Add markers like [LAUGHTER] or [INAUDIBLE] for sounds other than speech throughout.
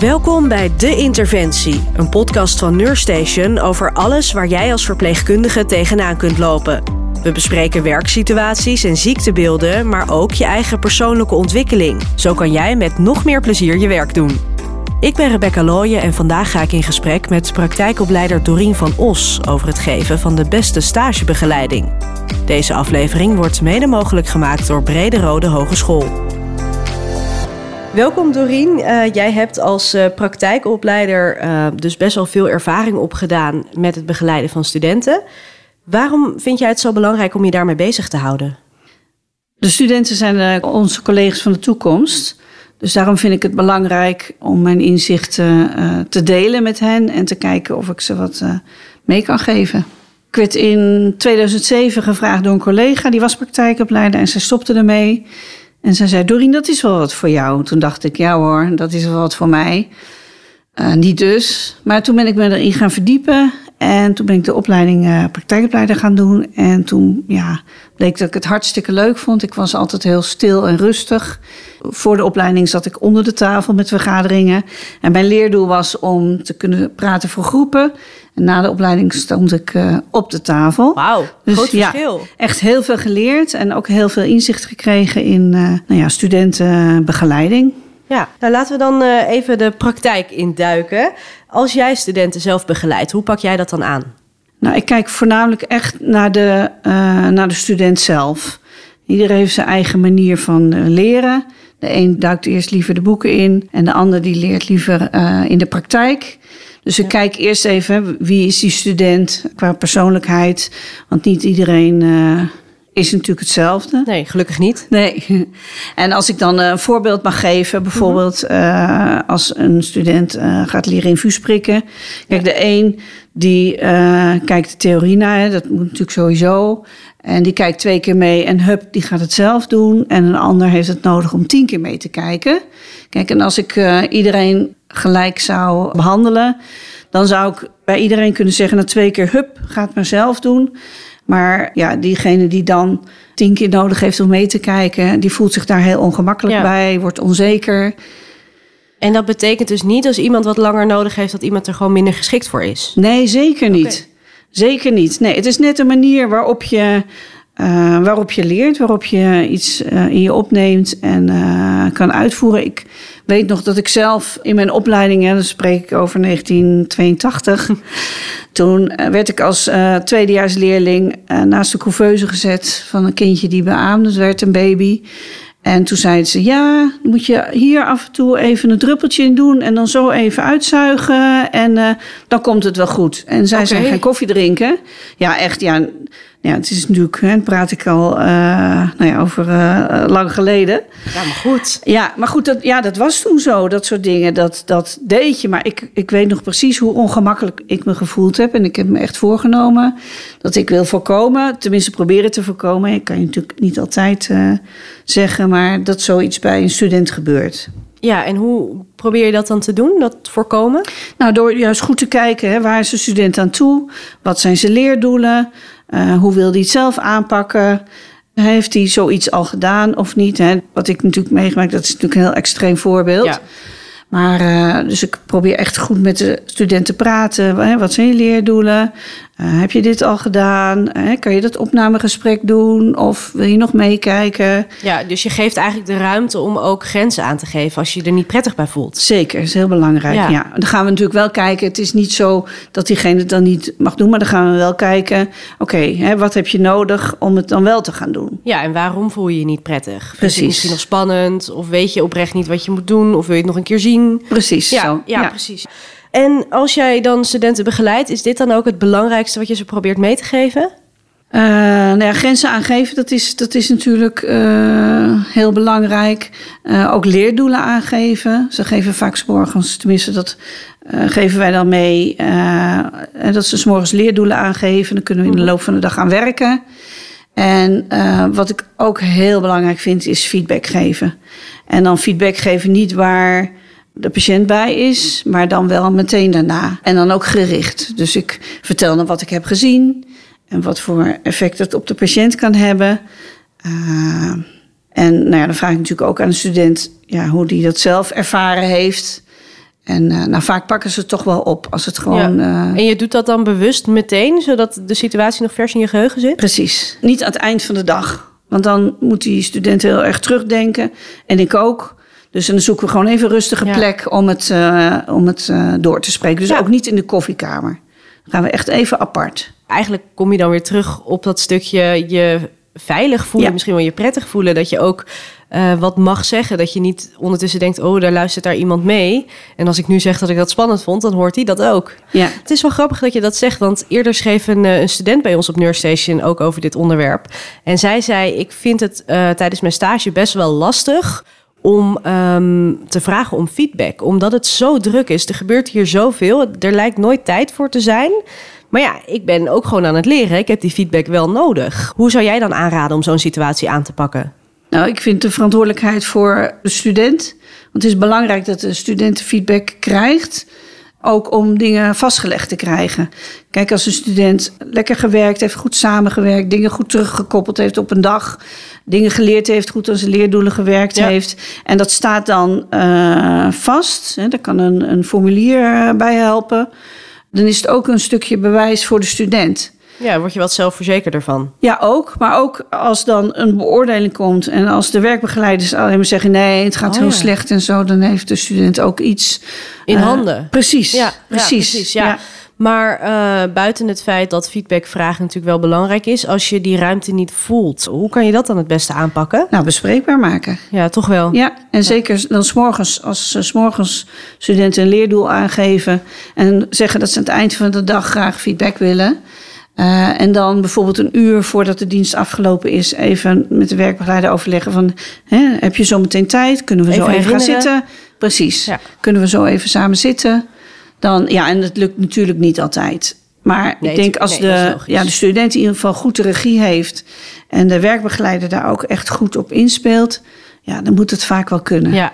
Welkom bij De Interventie, een podcast van Neurstation over alles waar jij als verpleegkundige tegenaan kunt lopen. We bespreken werksituaties en ziektebeelden, maar ook je eigen persoonlijke ontwikkeling. Zo kan jij met nog meer plezier je werk doen. Ik ben Rebecca Looyen en vandaag ga ik in gesprek met praktijkopleider Dorien van Os over het geven van de beste stagebegeleiding. Deze aflevering wordt mede mogelijk gemaakt door Brede Rode Hogeschool. Welkom Dorien. Uh, jij hebt als uh, praktijkopleider uh, dus best wel veel ervaring opgedaan met het begeleiden van studenten. Waarom vind jij het zo belangrijk om je daarmee bezig te houden? De studenten zijn onze collega's van de toekomst. Dus daarom vind ik het belangrijk om mijn inzichten te delen met hen en te kijken of ik ze wat mee kan geven. Ik werd in 2007 gevraagd door een collega, die was praktijkopleider en ze stopte ermee. En zij zei, Dorien, dat is wel wat voor jou. Toen dacht ik, ja hoor, dat is wel wat voor mij. Uh, niet dus. Maar toen ben ik me erin gaan verdiepen. En toen ben ik de opleiding uh, praktijkopleider gaan doen. En toen ja, bleek dat ik het hartstikke leuk vond. Ik was altijd heel stil en rustig. Voor de opleiding zat ik onder de tafel met vergaderingen. En mijn leerdoel was om te kunnen praten voor groepen. En na de opleiding stond ik uh, op de tafel. Wauw, dus, groot verschil. Ja, echt heel veel geleerd en ook heel veel inzicht gekregen in uh, nou ja, studentenbegeleiding. Ja, nou laten we dan uh, even de praktijk induiken. Als jij studenten zelf begeleidt, hoe pak jij dat dan aan? Nou, ik kijk voornamelijk echt naar de, naar de student zelf. Iedereen heeft zijn eigen manier van leren. De een duikt eerst liever de boeken in en de ander die leert liever in de praktijk. Dus ik kijk eerst even wie is die student qua persoonlijkheid. Want niet iedereen uh, is natuurlijk hetzelfde. Nee, gelukkig niet. Nee. [LAUGHS] En als ik dan een voorbeeld mag geven, bijvoorbeeld mm -hmm. uh, als een student uh, gaat leren infuus prikken. Kijk, ja. de een die kijkt de theorie naar, dat moet natuurlijk sowieso. En die kijkt twee keer mee en hup, die gaat het zelf doen. En een ander heeft het nodig om tien keer mee te kijken. Kijk, en als ik uh, iedereen gelijk zou behandelen, dan zou ik bij iedereen kunnen zeggen: na twee keer hup, ga het maar zelf doen. Maar ja, diegene die dan tien keer nodig heeft om mee te kijken, die voelt zich daar heel ongemakkelijk ja. bij, wordt onzeker. En dat betekent dus niet als iemand wat langer nodig heeft, dat iemand er gewoon minder geschikt voor is? Nee, zeker niet. Okay. Zeker niet. Nee, het is net een manier waarop je, uh, waarop je leert, waarop je iets uh, in je opneemt en uh, kan uitvoeren. Ik weet nog dat ik zelf in mijn opleiding, dan spreek ik over 1982, [LAUGHS] toen werd ik als tweedejaarsleerling naast de couveuse gezet van een kindje die beaamde werd, een baby. En toen zeiden ze: Ja, moet je hier af en toe even een druppeltje in doen. En dan zo even uitzuigen. En uh, dan komt het wel goed. En zij okay. zijn geen koffie drinken. Ja, echt. Ja, ja, het is natuurlijk, hè, praat ik al uh, nou ja, over uh, lang geleden. Ja, maar goed. Ja, maar goed, dat, ja, dat was toen zo, dat soort dingen. Dat, dat deed je. Maar ik, ik weet nog precies hoe ongemakkelijk ik me gevoeld heb. En ik heb me echt voorgenomen dat ik wil voorkomen, tenminste proberen te voorkomen. Ik kan je natuurlijk niet altijd uh, zeggen, maar dat zoiets bij een student gebeurt. Ja, en hoe probeer je dat dan te doen, dat voorkomen? Nou, door juist goed te kijken, hè, waar is de student aan toe? Wat zijn zijn leerdoelen? Uh, hoe wil hij het zelf aanpakken? Heeft hij zoiets al gedaan of niet? Hè? Wat ik natuurlijk meegemaakt, dat is natuurlijk een heel extreem voorbeeld. Ja. Maar uh, dus ik probeer echt goed met de studenten te praten. Hè? Wat zijn je leerdoelen? Uh, heb je dit al gedaan? Uh, kan je dat opnamegesprek doen? Of wil je nog meekijken? Ja, dus je geeft eigenlijk de ruimte om ook grenzen aan te geven als je er niet prettig bij voelt. Zeker, is heel belangrijk. Ja. ja. Dan gaan we natuurlijk wel kijken. Het is niet zo dat diegene het dan niet mag doen, maar dan gaan we wel kijken. Oké, okay, wat heb je nodig om het dan wel te gaan doen? Ja, en waarom voel je je niet prettig? Precies. Je misschien nog spannend? Of weet je oprecht niet wat je moet doen? Of wil je het nog een keer zien? Precies. Ja, zo. ja, ja. precies. En als jij dan studenten begeleidt, is dit dan ook het belangrijkste wat je ze probeert mee te geven? Uh, nou ja, grenzen aangeven, dat is, dat is natuurlijk uh, heel belangrijk. Uh, ook leerdoelen aangeven. Ze geven vaak s'morgens, tenminste dat geven wij dan mee. dat ze s'morgens leerdoelen aangeven. Dan kunnen we in de loop van de dag aan werken. En wat ik ook heel belangrijk vind, is feedback geven. En dan feedback geven niet waar de patiënt bij is, maar dan wel meteen daarna. En dan ook gericht. Dus ik vertel dan wat ik heb gezien en wat voor effect het op de patiënt kan hebben. Uh, en nou ja, dan vraag ik natuurlijk ook aan de student ja, hoe die dat zelf ervaren heeft. En uh, nou, vaak pakken ze het toch wel op als het gewoon. Ja. En je doet dat dan bewust meteen, zodat de situatie nog vers in je geheugen zit? Precies. Niet aan het eind van de dag. Want dan moet die student heel erg terugdenken. En ik ook. Dus dan zoeken we gewoon even een rustige plek om het, uh, om het uh, door te spreken. Dus ja. ook niet in de koffiekamer. Dan gaan we echt even apart. Eigenlijk kom je dan weer terug op dat stukje je veilig voelen, ja. misschien wel je prettig voelen. Dat je ook uh, wat mag zeggen. Dat je niet ondertussen denkt, oh, daar luistert daar iemand mee. En als ik nu zeg dat ik dat spannend vond, dan hoort hij dat ook. Ja. Het is wel grappig dat je dat zegt, want eerder schreef een, een student bij ons op Nurse Station ook over dit onderwerp. En zij zei, ik vind het uh, tijdens mijn stage best wel lastig om um, te vragen om feedback. Omdat het zo druk is. Er gebeurt hier zoveel. Er lijkt nooit tijd voor te zijn. Maar ja, ik ben ook gewoon aan het leren. Ik heb die feedback wel nodig. Hoe zou jij dan aanraden om zo'n situatie aan te pakken? Nou, ik vind de verantwoordelijkheid voor de student. Want het is belangrijk dat de student feedback krijgt. Ook om dingen vastgelegd te krijgen. Kijk, als een student lekker gewerkt heeft, goed samengewerkt, dingen goed teruggekoppeld heeft op een dag, dingen geleerd heeft, goed aan zijn leerdoelen gewerkt ja. heeft. En dat staat dan uh, vast. Hè, daar kan een, een formulier bij helpen. Dan is het ook een stukje bewijs voor de student. Ja, word je wat zelfverzekerder van. Ja, ook. Maar ook als dan een beoordeling komt en als de werkbegeleiders alleen maar zeggen: nee, het gaat oh, heel ja. slecht en zo, dan heeft de student ook iets in uh, handen. Precies. Ja, precies. Ja, precies ja. ja. Maar uh, buiten het feit dat feedbackvragen natuurlijk wel belangrijk is, als je die ruimte niet voelt, hoe kan je dat dan het beste aanpakken? Nou, bespreekbaar maken. Ja, toch wel. Ja, en zeker dan s'morgens, als uh, s'morgens studenten een leerdoel aangeven en zeggen dat ze aan het eind van de dag graag feedback willen. Uh, en dan bijvoorbeeld een uur voordat de dienst afgelopen is, even met de werkbegeleider overleggen van, hè, heb je zo meteen tijd? Kunnen we even zo even gaan zitten? Precies. Ja. Kunnen we zo even samen zitten? Dan, ja, en het lukt natuurlijk niet altijd. Maar nee, ik denk als nee, de, ja, de student in ieder geval goed de regie heeft en de werkbegeleider daar ook echt goed op inspeelt, ja, dan moet het vaak wel kunnen. Ja.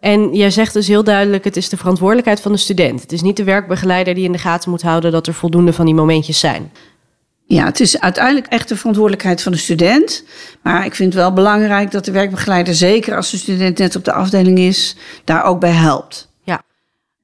En jij zegt dus heel duidelijk, het is de verantwoordelijkheid van de student. Het is niet de werkbegeleider die in de gaten moet houden dat er voldoende van die momentjes zijn. Ja, het is uiteindelijk echt de verantwoordelijkheid van de student. Maar ik vind het wel belangrijk dat de werkbegeleider, zeker als de student net op de afdeling is, daar ook bij helpt. Ja.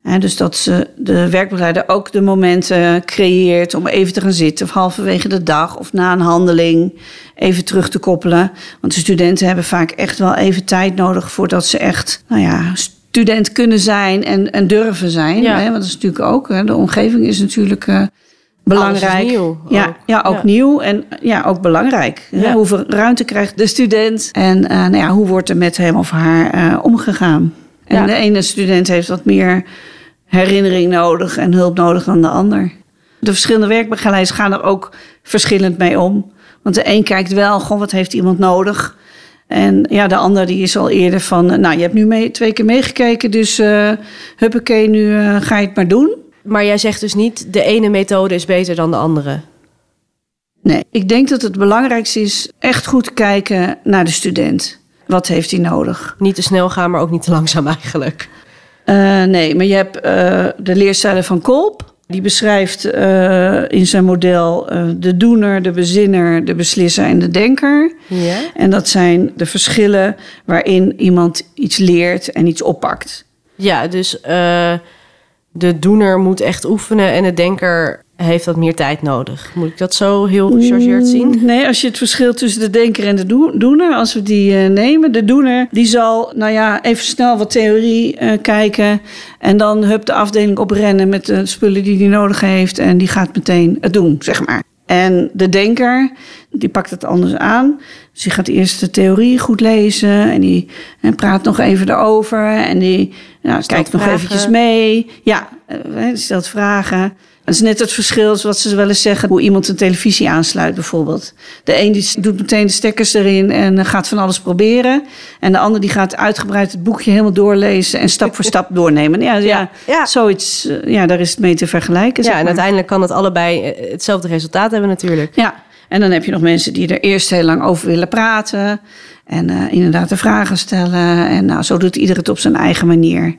En dus dat ze de werkbegeleider ook de momenten creëert om even te gaan zitten, of halverwege de dag of na een handeling even terug te koppelen. Want de studenten hebben vaak echt wel even tijd nodig voordat ze echt, nou ja, student kunnen zijn en, en durven zijn. Ja. Hè? Want dat is natuurlijk ook, hè, de omgeving is natuurlijk. Uh, belangrijk. nieuw. Ja, ook. ja, ook Ja. nieuw en ja, ook belangrijk. Ja. Hoeveel ruimte krijgt de student en eh, nou ja, hoe wordt er met hem of haar eh, omgegaan? En Ja. de ene student heeft wat meer herinnering nodig en hulp nodig dan de ander. De verschillende werkbegeleiders gaan er ook verschillend mee om. Want de een kijkt wel, goh, wat heeft iemand nodig? En ja, de ander die is al eerder van, eh, nou, je hebt nu mee, twee keer meegekeken, dus eh huppakee, nu ga je het maar doen. Maar jij zegt dus niet, de ene methode is beter dan de andere. Nee, ik denk dat het belangrijkste is echt goed kijken naar de student. Wat heeft hij nodig? Niet te snel gaan, maar ook niet te langzaam eigenlijk. Uh, nee, maar je hebt uh, de leerstijlen van Kolp. Die beschrijft uh, in zijn model de doener, de bezinner, de beslisser en de denker. Ja. En dat zijn de verschillen waarin iemand iets leert en iets oppakt. Ja, dus de doener moet echt oefenen en de denker heeft wat meer tijd nodig. Moet ik dat zo heel gechargeerd zien? Mm, Nee, als je het verschil tussen de denker en de do doener, als we die uh, nemen. De doener, die zal, nou ja, even snel wat theorie uh, kijken. En dan hup de afdeling oprennen met de spullen die hij nodig heeft. En die gaat meteen het doen, zeg maar. En de denker, die pakt het anders aan. Dus die gaat eerst de theorie goed lezen. En die en praat nog even erover. En die nou, kijkt nog eventjes mee. Ja, uh, stelt vragen. Dat is net het verschil wat ze wel eens zeggen, hoe iemand een televisie aansluit bijvoorbeeld. De een die doet meteen de stekkers erin en gaat van alles proberen. En de ander die gaat uitgebreid het boekje helemaal doorlezen en stap voor stap [LAUGHS] doornemen. Ja, ja, Ja, zoiets, eh, ja, daar is het mee te vergelijken. Ja, zeg en uiteindelijk kan het allebei eh, hetzelfde resultaat hebben natuurlijk. Ja, en dan heb je nog mensen die er eerst heel lang over willen praten. En uh, inderdaad de vragen stellen. En nou, zo doet ieder het op zijn eigen manier.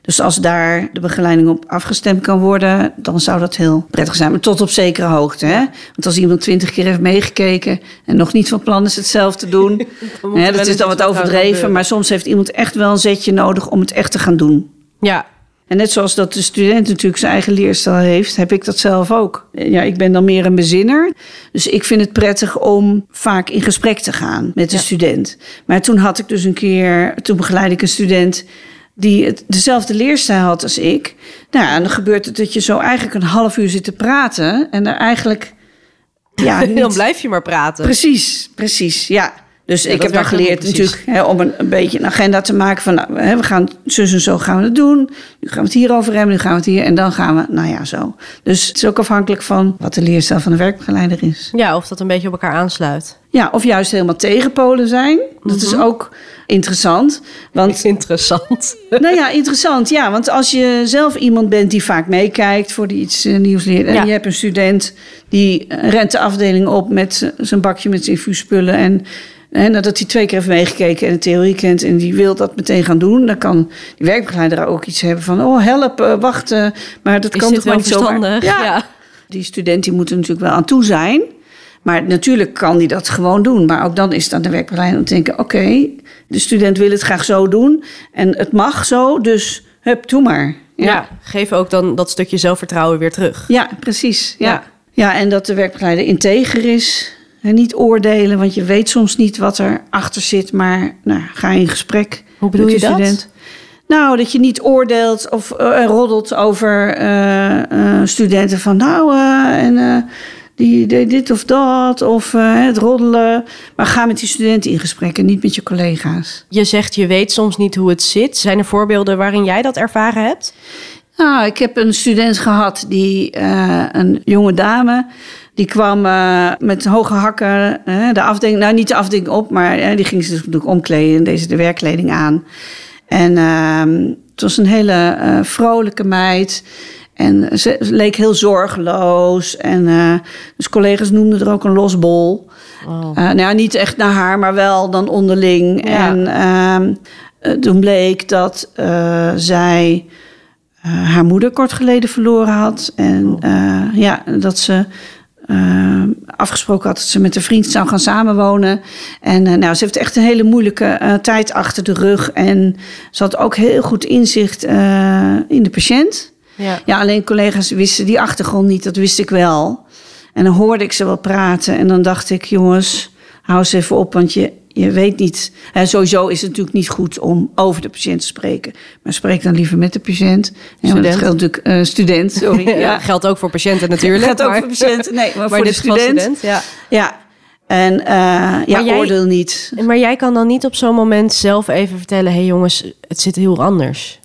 Dus als daar de begeleiding op afgestemd kan worden, dan zou dat heel prettig zijn. Maar tot op zekere hoogte. Hè? Want als iemand twintig keer heeft meegekeken en nog niet van plan is het zelf te doen, [LAUGHS] hè, dat is dan wat overdreven. Maar soms heeft iemand echt wel een zetje nodig om het echt te gaan doen. Ja, En net zoals dat de student natuurlijk zijn eigen leerstijl heeft, heb ik dat zelf ook. Ja, ik ben dan meer een bezinner. Dus ik vind het prettig om vaak in gesprek te gaan met de Ja. student. Maar toen had ik dus een keer, toen begeleid ik een student die het, dezelfde leerstijl had als ik. Nou, en dan gebeurt het dat je zo eigenlijk een half uur zit te praten en er eigenlijk. Ja, [LAUGHS] dan niet- blijf je maar praten. Precies, precies, ja. Dus Ja, ik heb ook geleerd natuurlijk hè, om een, een beetje een agenda te maken van... Nou, hè, we gaan zus en zo gaan we het doen. Nu gaan we het hierover hebben, nu gaan we het hier... en dan gaan we, nou ja, zo. Dus het is ook afhankelijk van wat de leerstijl van de werkbegeleider is. Ja, of dat een beetje op elkaar aansluit. Ja, of juist helemaal tegenpolen zijn. Dat Mhm. is ook interessant. Want [LAUGHS] Interessant. nou ja, interessant. Ja, want als je zelf iemand bent die vaak meekijkt voor die iets eh, nieuws leert. En Ja. je hebt een student die rent de afdeling op met zijn bakje met zijn infuuspullen. En, en nadat hij twee keer heeft meegekeken en de theorie kent en die wil dat meteen gaan doen. Dan kan die werkbegeleider ook iets hebben van: oh help, eh, wacht. eh, maar dat Is kan toch wel niet verstandig? Ja. Ja. Die student die moet er natuurlijk wel aan toe zijn. Maar natuurlijk kan die dat gewoon doen. Maar ook dan is het aan de werkbegeleider om te denken... oké, de student wil het graag zo doen. En het mag zo, dus hup, doe maar. Ja. Ja, geef ook dan dat stukje zelfvertrouwen weer terug. ja precies. Ja. Ja. Ja. en dat de werkbegeleider integer is. En niet oordelen, want je weet soms niet wat er achter zit. Maar nou, ga in gesprek Hoe bedoel met je de dat? student. Nou, dat je niet oordeelt of eh, roddelt over eh, eh, studenten van nou en die deed dit of dat of het roddelen. Maar ga met die studenten in gesprek en niet met je collega's. Je zegt je weet soms niet hoe het zit. Zijn er voorbeelden waarin jij dat ervaren hebt? Nou, ik heb een student gehad, die, een jonge dame. Die kwam eh, met hoge hakken de afdeling, nou niet de afdeling op, maar die ging ze natuurlijk omkleden en deze de werkkleding aan. En ehm, het was een hele eh, vrolijke meid. En ze leek heel zorgeloos. En eh, dus collega's noemden er ook een losbol. Oh. Nou ja, niet echt naar haar, maar wel dan onderling. Ja. En ehm, eh, toen bleek dat zij haar moeder kort geleden verloren had. En eh, ja, dat ze eh, afgesproken had dat ze met een vriend zou gaan samenwonen. En eh, nou, ze heeft echt een hele moeilijke eh, tijd achter de rug. En ze had ook heel goed inzicht in de patiënt. Ja. Ja, alleen collega's wisten die achtergrond niet, dat wist ik wel. En dan hoorde ik ze wel praten en dan dacht ik, jongens, hou eens even op, want je, je weet niet. En sowieso is het natuurlijk niet goed om over de patiënt te spreken. Maar spreek dan liever met de patiënt. Student. dat geldt natuurlijk, eh, student, sorry. [LAUGHS] Ja, Ja, geldt ook voor patiënten natuurlijk. Geldt ook voor patiënten, nee, maar [LAUGHS] maar voor de student. ja. Ja, en eh, ja, jij- oordeel niet. Maar jij kan dan niet op zo'n moment zelf even vertellen... hé hey jongens, het zit heel anders.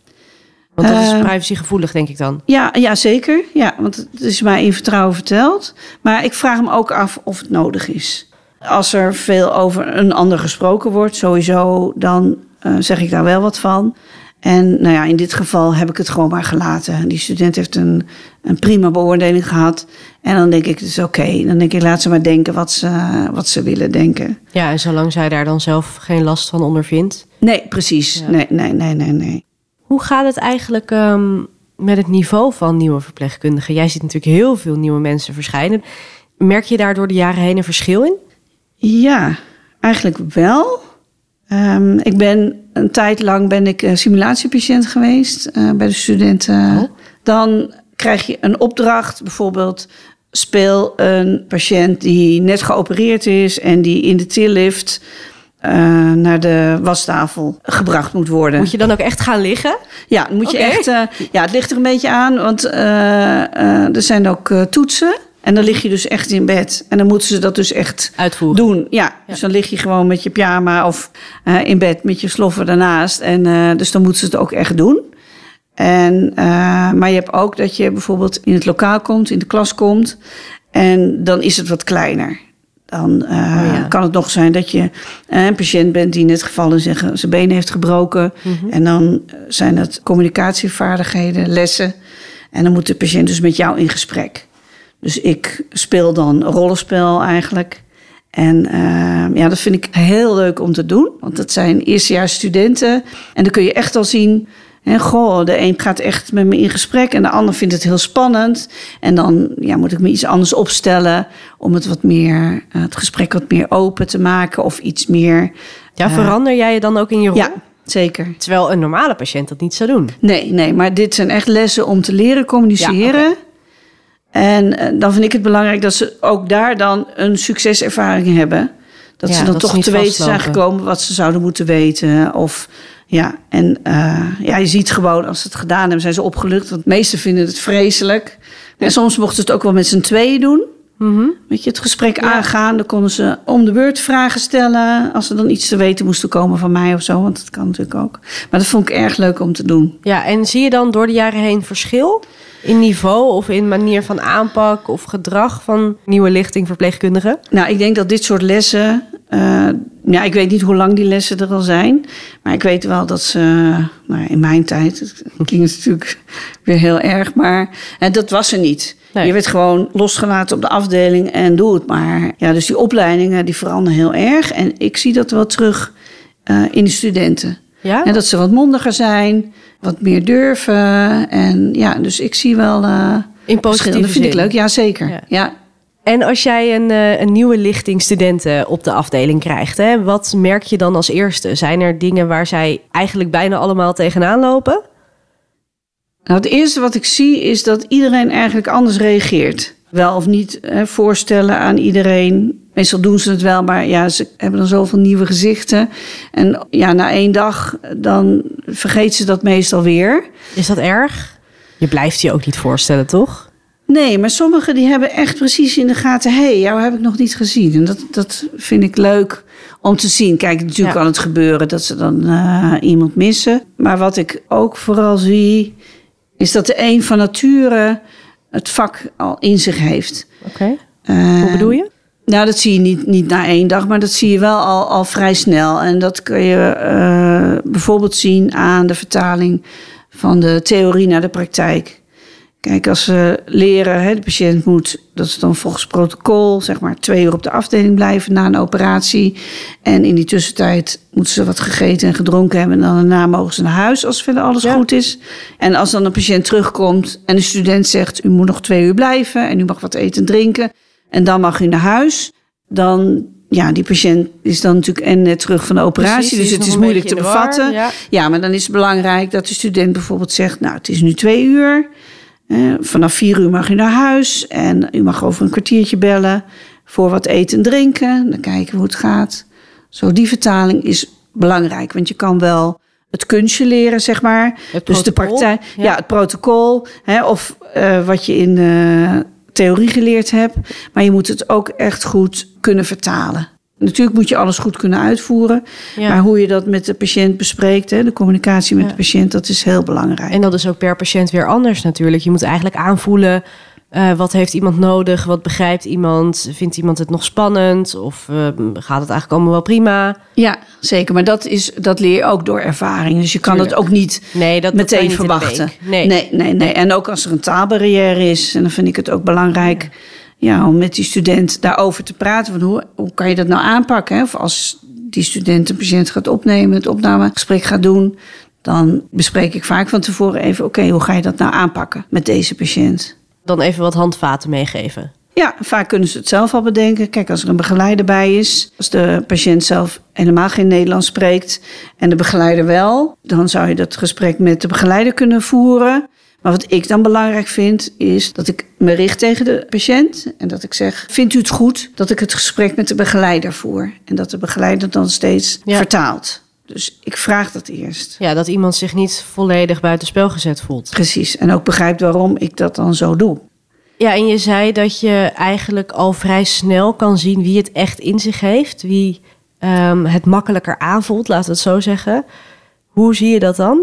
Want dat is Eh, privacygevoelig, denk ik dan. Ja, ja, zeker. Ja, want het is mij in vertrouwen verteld. Maar ik vraag me ook af of het nodig is. Als er veel over een ander gesproken wordt, sowieso, dan eh, zeg ik daar wel wat van. En nou ja, in dit geval heb ik het gewoon maar gelaten. Die student heeft een, een prima beoordeling gehad. En dan denk ik, het is oké. Dan denk ik, laat ze maar denken wat ze, wat ze willen denken. Ja, en zolang zij daar dan zelf geen last van ondervindt. Nee, precies. Ja. Nee, nee, nee, nee, nee. Hoe gaat het eigenlijk ehm, met het niveau van nieuwe verpleegkundigen? Jij ziet natuurlijk heel veel nieuwe mensen verschijnen. Merk je daar door de jaren heen een verschil in? Ja, eigenlijk wel. Ehm, ik ben een tijd lang ben ik eh, simulatiepatiënt geweest eh, bij de studenten. Oh. Dan krijg je een opdracht, bijvoorbeeld speel een patiënt die net geopereerd is en die in de tillift eh, naar de wastafel gebracht moet worden. Moet je dan ook echt gaan liggen? Ja, moet je echt. ja, het ligt er een beetje aan, want er zijn ook toetsen. En dan lig je dus echt in bed. En dan moeten ze dat dus echt Uitvoeren. doen. Ja, dus dan lig je gewoon met je pyjama of eh, in bed met je sloffen daarnaast. En eh, dus dan moeten ze het ook echt doen. En, eh, maar je hebt ook dat je bijvoorbeeld in het lokaal komt, in de klas komt. En dan is het wat kleiner. Dan Oh ja. kan het nog zijn dat je een patiënt bent die net gevallen zeggen zijn been heeft gebroken. Mhm. En dan zijn het communicatievaardigheden, lessen. En dan moet de patiënt dus met jou in gesprek. Dus ik speel dan rollenspel eigenlijk. En eh, ja, dat vind ik heel leuk om te doen. Want dat zijn eerstejaars studenten. En dan kun je echt al zien... Hè, goh, de een gaat echt met me in gesprek... en de ander vindt het heel spannend. En dan ja, moet ik me iets anders opstellen... om het, wat meer, eh, het gesprek wat meer open te maken... of iets meer... Ja, Eh, verander jij je dan ook in je rol? ja, zeker. Terwijl een normale patiënt dat niet zou doen. Nee, nee, maar dit zijn echt lessen om te leren communiceren. Ja, En eh, dan vind ik het belangrijk dat ze ook daar dan een succeservaring hebben. Dat Ja, ze dan dat toch te weten zijn gekomen wat ze zouden moeten weten. Of ja, en eh, ja, je ziet gewoon als ze het gedaan hebben, zijn ze opgelucht. Want de meesten vinden het vreselijk. En soms mochten ze het ook wel met z'n tweeën doen. Weet je, het gesprek aangaan. Dan konden ze om de beurt vragen stellen. Als ze dan iets te weten moesten komen van mij of zo. Want dat kan natuurlijk ook. Maar dat vond ik erg leuk om te doen. Ja, en zie je dan door de jaren heen verschil in niveau of in manier van aanpak of gedrag van nieuwe lichting verpleegkundigen? Nou, ik denk dat dit soort lessen. eh, ja, ik weet niet hoe lang die lessen er al zijn. Maar ik weet wel dat ze. Nou, in mijn tijd. Het klinkt natuurlijk weer heel erg. Maar en dat was er niet. Nee. Je werd gewoon losgelaten op de afdeling en doe het maar. Ja, dus die opleidingen die veranderen heel erg. En ik zie dat wel terug eh, in de studenten. Ja? En dat ze wat mondiger zijn, wat meer durven. En ja, dus ik zie wel. eh in positieve Dat vind ik leuk, ja zeker. Ja. ja. En als jij een, eh, een nieuwe lichting studenten op de afdeling krijgt, hè, wat merk je dan als eerste? Zijn er dingen waar zij eigenlijk bijna allemaal tegenaan lopen? Nou, het eerste wat ik zie is dat iedereen eigenlijk anders reageert. Wel of niet hè, voorstellen aan iedereen. Meestal doen ze het wel, maar ja, ze hebben dan zoveel nieuwe gezichten. En ja, na één dag, dan vergeet ze dat meestal weer. Is dat erg? Je blijft je ook niet voorstellen, toch? Nee, maar sommigen die hebben echt precies in de gaten... hé, hey, jou heb ik nog niet gezien. En dat, dat vind ik leuk om te zien. Kijk, natuurlijk Ja. kan het gebeuren dat ze dan eh, iemand missen. Maar wat ik ook vooral zie... is dat de een van nature het vak al in zich heeft. Oké. Eh, Hoe bedoel je? Nou, dat zie je niet, niet na één dag, maar dat zie je wel al, al vrij snel. En dat kun je eh, bijvoorbeeld zien aan de vertaling van de theorie naar de praktijk. Kijk, als ze leren, hè, de patiënt moet, dat is dan volgens protocol, zeg maar twee uur op de afdeling blijven na een operatie. En in die tussentijd moeten ze wat gegeten en gedronken hebben. En dan daarna mogen ze naar huis als verder alles Ja. goed is. En als dan een patiënt terugkomt en de student zegt, u moet nog twee uur blijven en u mag wat eten en drinken. En dan mag u naar huis. Dan, ja, die patiënt is dan natuurlijk en net terug van de operatie. Precies, dus het is moeilijk te war, bevatten. ja. Ja, maar dan is het belangrijk dat de student bijvoorbeeld zegt... nou, het is nu twee uur. Eh, vanaf vier uur mag u naar huis. En u mag over een kwartiertje bellen voor wat eten en drinken. Dan kijken we hoe het gaat. Zo, die vertaling is belangrijk. Want je kan wel het kunstje leren, zeg maar. Het dus de praktijk, ja. ja. het protocol. Hè, of eh, wat je in eh, theorie geleerd hebt. Maar je moet het ook echt goed kunnen vertalen. Natuurlijk moet je alles goed kunnen uitvoeren. Ja. Maar hoe je dat met de patiënt bespreekt, hè, de communicatie met Ja. de patiënt, dat is heel belangrijk. En dat is ook per patiënt weer anders natuurlijk. Je moet eigenlijk aanvoelen, eh, wat heeft iemand nodig? Wat begrijpt iemand? Vindt iemand het nog spannend? Of eh, gaat het eigenlijk allemaal wel prima? Ja, zeker. Maar dat, is, dat leer je ook door ervaring. Dus je kan Tuurlijk. het ook niet Nee, dat, dat kan je meteen niet verwachten. Nee. nee, nee, nee. En ook als er een taalbarrière is, en dan vind ik het ook belangrijk ja, om met die student daarover te praten. Van hoe, hoe kan je dat nou aanpakken? Hè? Of als die student een patiënt gaat opnemen, het opnamegesprek gaat doen, dan bespreek ik vaak van tevoren even: oké, hoe ga je dat nou aanpakken met deze patiënt? Dan even wat handvaten meegeven. Ja, vaak kunnen ze het zelf al bedenken. Kijk, als er een begeleider bij is, als de patiënt zelf helemaal geen Nederlands spreekt en de begeleider wel, dan zou je dat gesprek met de begeleider kunnen voeren. Maar wat ik dan belangrijk vind, is dat ik me richt tegen de patiënt en dat ik zeg: Vindt u het goed dat ik het gesprek met de begeleider voer? En dat de begeleider dan steeds Ja. vertaalt. Dus ik vraag dat eerst. Ja, dat iemand zich niet volledig buitenspel gezet voelt. Precies. En ook begrijpt waarom ik dat dan zo doe. Ja, en je zei dat je eigenlijk al vrij snel kan zien wie het echt in zich heeft. Wie ehm, het makkelijker aanvoelt, laten we het zo zeggen. Hoe zie je dat dan?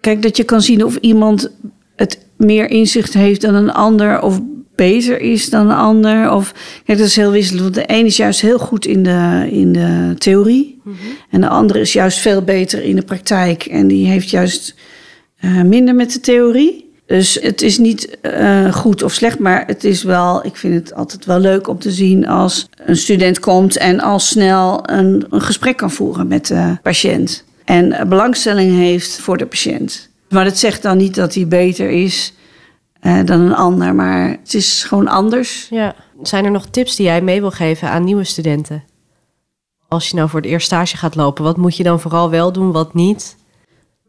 Kijk, dat je kan zien of iemand het meer inzicht heeft dan een ander, of beter is dan een ander. Of, kijk, dat is heel wisselend. Want de een is juist heel goed in de, in de theorie, en de andere is juist veel beter in de praktijk. En die heeft juist eh, minder met de theorie. Dus het is niet eh, goed of slecht, maar het is wel, ik vind het altijd wel leuk om te zien als een student komt en al snel een, een gesprek kan voeren met de patiënt. En eh, belangstelling heeft voor de patiënt. Maar dat zegt dan niet dat hij beter is eh, dan een ander, maar het is gewoon anders. Ja. Zijn er nog tips die jij mee wil geven aan nieuwe studenten? Als je nou voor het eerst stage gaat lopen, wat moet je dan vooral wel doen, wat niet?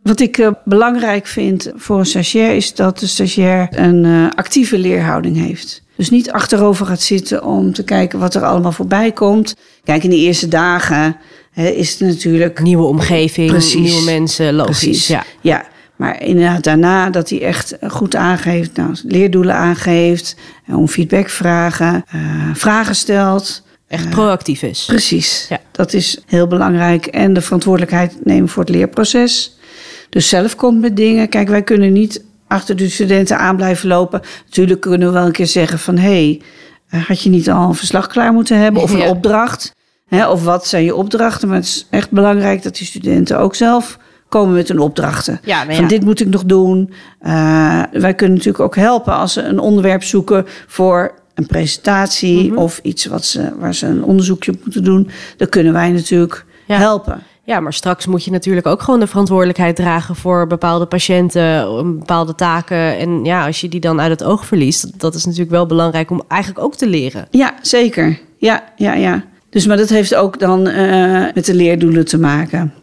Wat ik uh, belangrijk vind voor een stagiair is dat de stagiair een uh, actieve leerhouding heeft. Dus niet achterover gaat zitten om te kijken wat er allemaal voorbij komt. Kijk, in de eerste dagen hè, is het natuurlijk. Nieuwe omgeving, Precies. nieuwe mensen, logisch. Precies. Ja. ja. Maar inderdaad daarna dat hij echt goed aangeeft, nou, leerdoelen aangeeft, om feedback vragen, uh, vragen stelt. Echt proactief is. Precies. Ja. Dat is heel belangrijk. En de verantwoordelijkheid nemen voor het leerproces. Dus zelf komt met dingen. Kijk, wij kunnen niet achter de studenten aan blijven lopen. Natuurlijk kunnen we wel een keer zeggen van... hé, hey, had je niet al een verslag klaar moeten hebben of een opdracht? Hè, of wat zijn je opdrachten? Maar het is echt belangrijk dat die studenten ook zelf komen met hun opdrachten. Ja, Van dit moet ik nog doen. Uh, wij kunnen natuurlijk ook helpen als ze een onderwerp zoeken voor een presentatie mhm. of iets wat ze, waar ze een onderzoekje moeten doen. Dan kunnen wij natuurlijk helpen. Ja, maar straks moet je natuurlijk ook gewoon de verantwoordelijkheid dragen voor bepaalde patiënten, bepaalde taken. En ja, als je die dan uit het oog verliest, dat is natuurlijk wel belangrijk om eigenlijk ook te leren. Ja, zeker. Ja, ja, ja. Dus, maar dat heeft ook dan uh, met de leerdoelen te maken.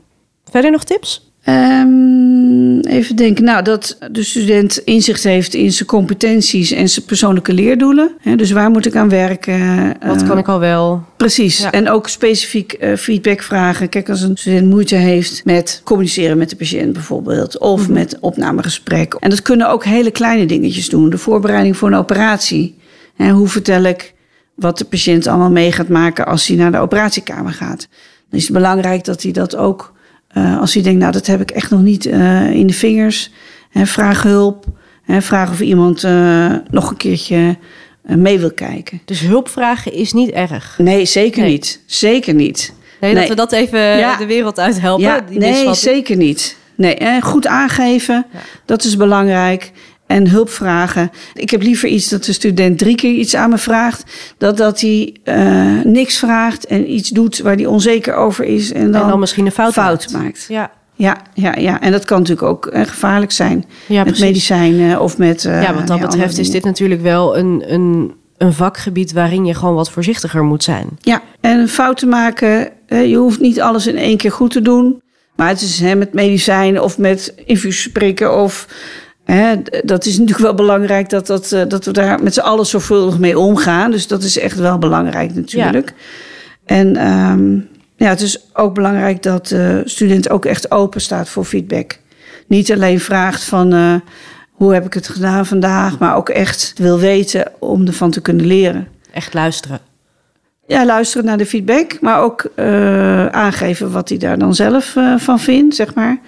Verder nog tips? Um, even denken. Nou, dat de student inzicht heeft in zijn competenties en zijn persoonlijke leerdoelen. dus waar moet ik aan werken? Wat kan ik al wel? Precies. En ook specifiek uh, feedback vragen. Kijk, als een student moeite heeft met communiceren met de patiënt bijvoorbeeld. Of mm -hmm. met opnamegesprek. En dat kunnen ook hele kleine dingetjes doen. De voorbereiding voor een operatie. En hoe vertel ik wat de patiënt allemaal mee gaat maken als hij naar de operatiekamer gaat. Dan is het belangrijk dat hij dat ook uh, als hij denkt, nou dat heb ik echt nog niet uh, in de vingers. Hè, vraag hulp. Hè, vraag of iemand uh, nog een keertje mee wil kijken. Dus hulp vragen is niet erg? Nee, zeker nee. niet. Zeker niet. Nee, nee, dat we dat even ja. de wereld uit helpen. Ja, nee, zeker niet. Nee, goed aangeven, ja. dat is belangrijk en hulp vragen. Ik heb liever iets dat de student drie keer iets aan me vraagt, dan dat hij uh, niks vraagt en iets doet waar hij onzeker over is en dan, en dan misschien een fout, fout maakt. Ja. Ja, ja, ja, en dat kan natuurlijk ook uh, gevaarlijk zijn ja, met medicijnen of met. Uh, ja, wat dat betreft is dit natuurlijk wel een, een, een vakgebied waarin je gewoon wat voorzichtiger moet zijn. Ja, en fouten maken, je hoeft niet alles in één keer goed te doen. Maar het is hè, met medicijnen of met infuussprikken of Dat is natuurlijk wel belangrijk dat, dat, eh, dat we daar met z'n allen zorgvuldig mee omgaan. Dus dat is echt wel belangrijk natuurlijk. En um, ja, het is ook belangrijk dat de student ook echt open staat voor feedback. Niet alleen vraagt van uh, hoe heb ik het gedaan vandaag, maar ook echt wil weten om ervan te kunnen leren. Echt luisteren. Ja, luisteren naar de feedback, maar ook uh, aangeven wat hij daar dan zelf van vindt, zeg maar.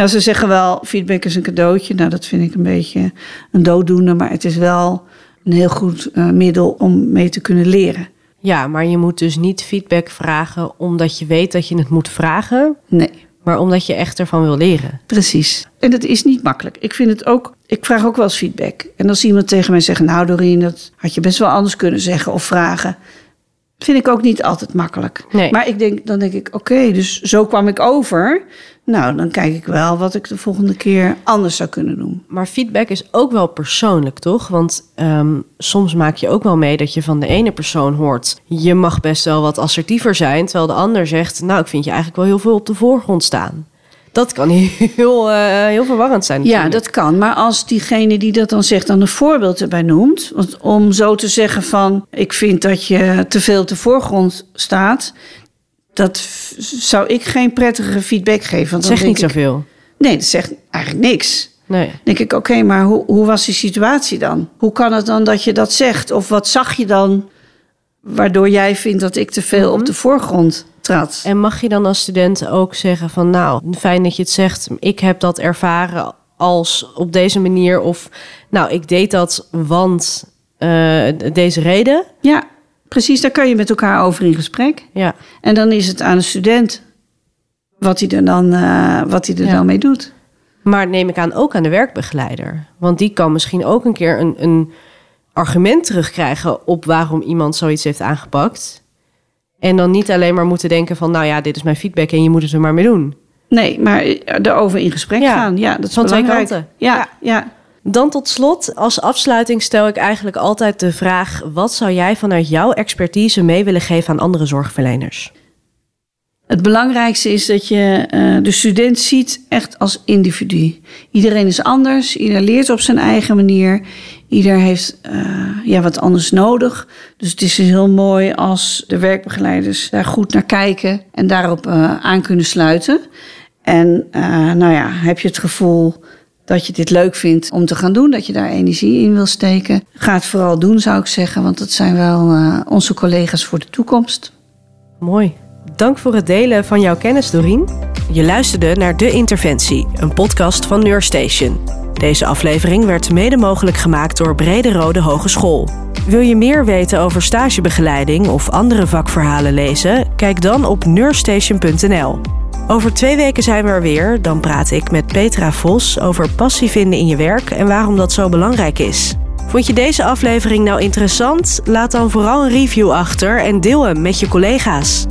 Ja, ze zeggen wel, feedback is een cadeautje. Nou, dat vind ik een beetje een dooddoener. Maar het is wel een heel goed uh, middel om mee te kunnen leren. Ja, maar je moet dus niet feedback vragen omdat je weet dat je het moet vragen. Nee. Maar omdat je echt ervan wil leren. Precies. En dat is niet makkelijk. Ik vind het ook. Ik vraag ook wel eens feedback. En als iemand tegen mij zegt: Nou, Doreen, dat had je best wel anders kunnen zeggen of vragen. Vind ik ook niet altijd makkelijk. Nee. Maar ik denk, dan denk ik, oké, dus zo kwam ik over. Nou, dan kijk ik wel wat ik de volgende keer anders zou kunnen doen. Maar feedback is ook wel persoonlijk, toch? Want um, soms maak je ook wel mee dat je van de ene persoon hoort... je mag best wel wat assertiever zijn... terwijl de ander zegt, nou, ik vind je eigenlijk wel heel veel op de voorgrond staan. Dat kan [LAUGHS] heel, uh, heel verwarrend zijn. Natuurlijk. Ja, dat kan. Maar als diegene die dat dan zegt dan een voorbeeld erbij noemt. Want om zo te zeggen van ik vind dat je te veel op de voorgrond staat. Dat zou ik geen prettige feedback geven. Want dat zegt niet ik, zoveel. Nee, dat zegt eigenlijk niks. Nee. Dan denk ik, oké, maar hoe, hoe was die situatie dan? Hoe kan het dan dat je dat zegt? Of wat zag je dan waardoor jij vindt dat ik te veel op mhm. de voorgrond trad? En mag je dan als student ook zeggen van... nou, fijn dat je het zegt, ik heb dat ervaren als op deze manier... of nou, ik deed dat want uh, deze reden? Ja. Precies, daar kan je met elkaar over in gesprek. Ja. En dan is het aan de student wat hij er dan, uh, wat hij er dan mee doet. Maar neem ik aan ook aan de werkbegeleider. Want die kan misschien ook een keer een, een argument terugkrijgen op waarom iemand zoiets heeft aangepakt. En dan niet alleen maar moeten denken van, nou ja, dit is mijn feedback en je moet het er maar mee doen. Nee, maar erover in gesprek gaan. Ja, dat is van twee kanten. Ja, ja. ja. Dan tot slot, als afsluiting stel ik eigenlijk altijd de vraag: wat zou jij vanuit jouw expertise mee willen geven aan andere zorgverleners? Het belangrijkste is dat je uh, de student ziet echt als individu. Iedereen is anders, ieder leert op zijn eigen manier. Ieder heeft uh, ja, wat anders nodig. Dus het is dus heel mooi als de werkbegeleiders daar goed naar kijken en daarop uh, aan kunnen sluiten. En nou ja, heb je het gevoel dat je dit leuk vindt om te gaan doen, dat je daar energie in wil steken. Ga het vooral doen, zou ik zeggen, want dat zijn wel onze collega's voor de toekomst. Mooi. Dank voor het delen van jouw kennis, Dorien. Je luisterde naar De Interventie, een podcast van Neurstation. Deze aflevering werd mede mogelijk gemaakt door Brede Rode Hogeschool. Wil je meer weten over stagebegeleiding of andere vakverhalen lezen? Kijk dan op neurstation.nl. Over twee weken zijn we er weer. Dan praat ik met Petra Vos over passie vinden in je werk en waarom dat zo belangrijk is. Vond je deze aflevering nou interessant? Laat dan vooral een review achter en deel hem met je collega's.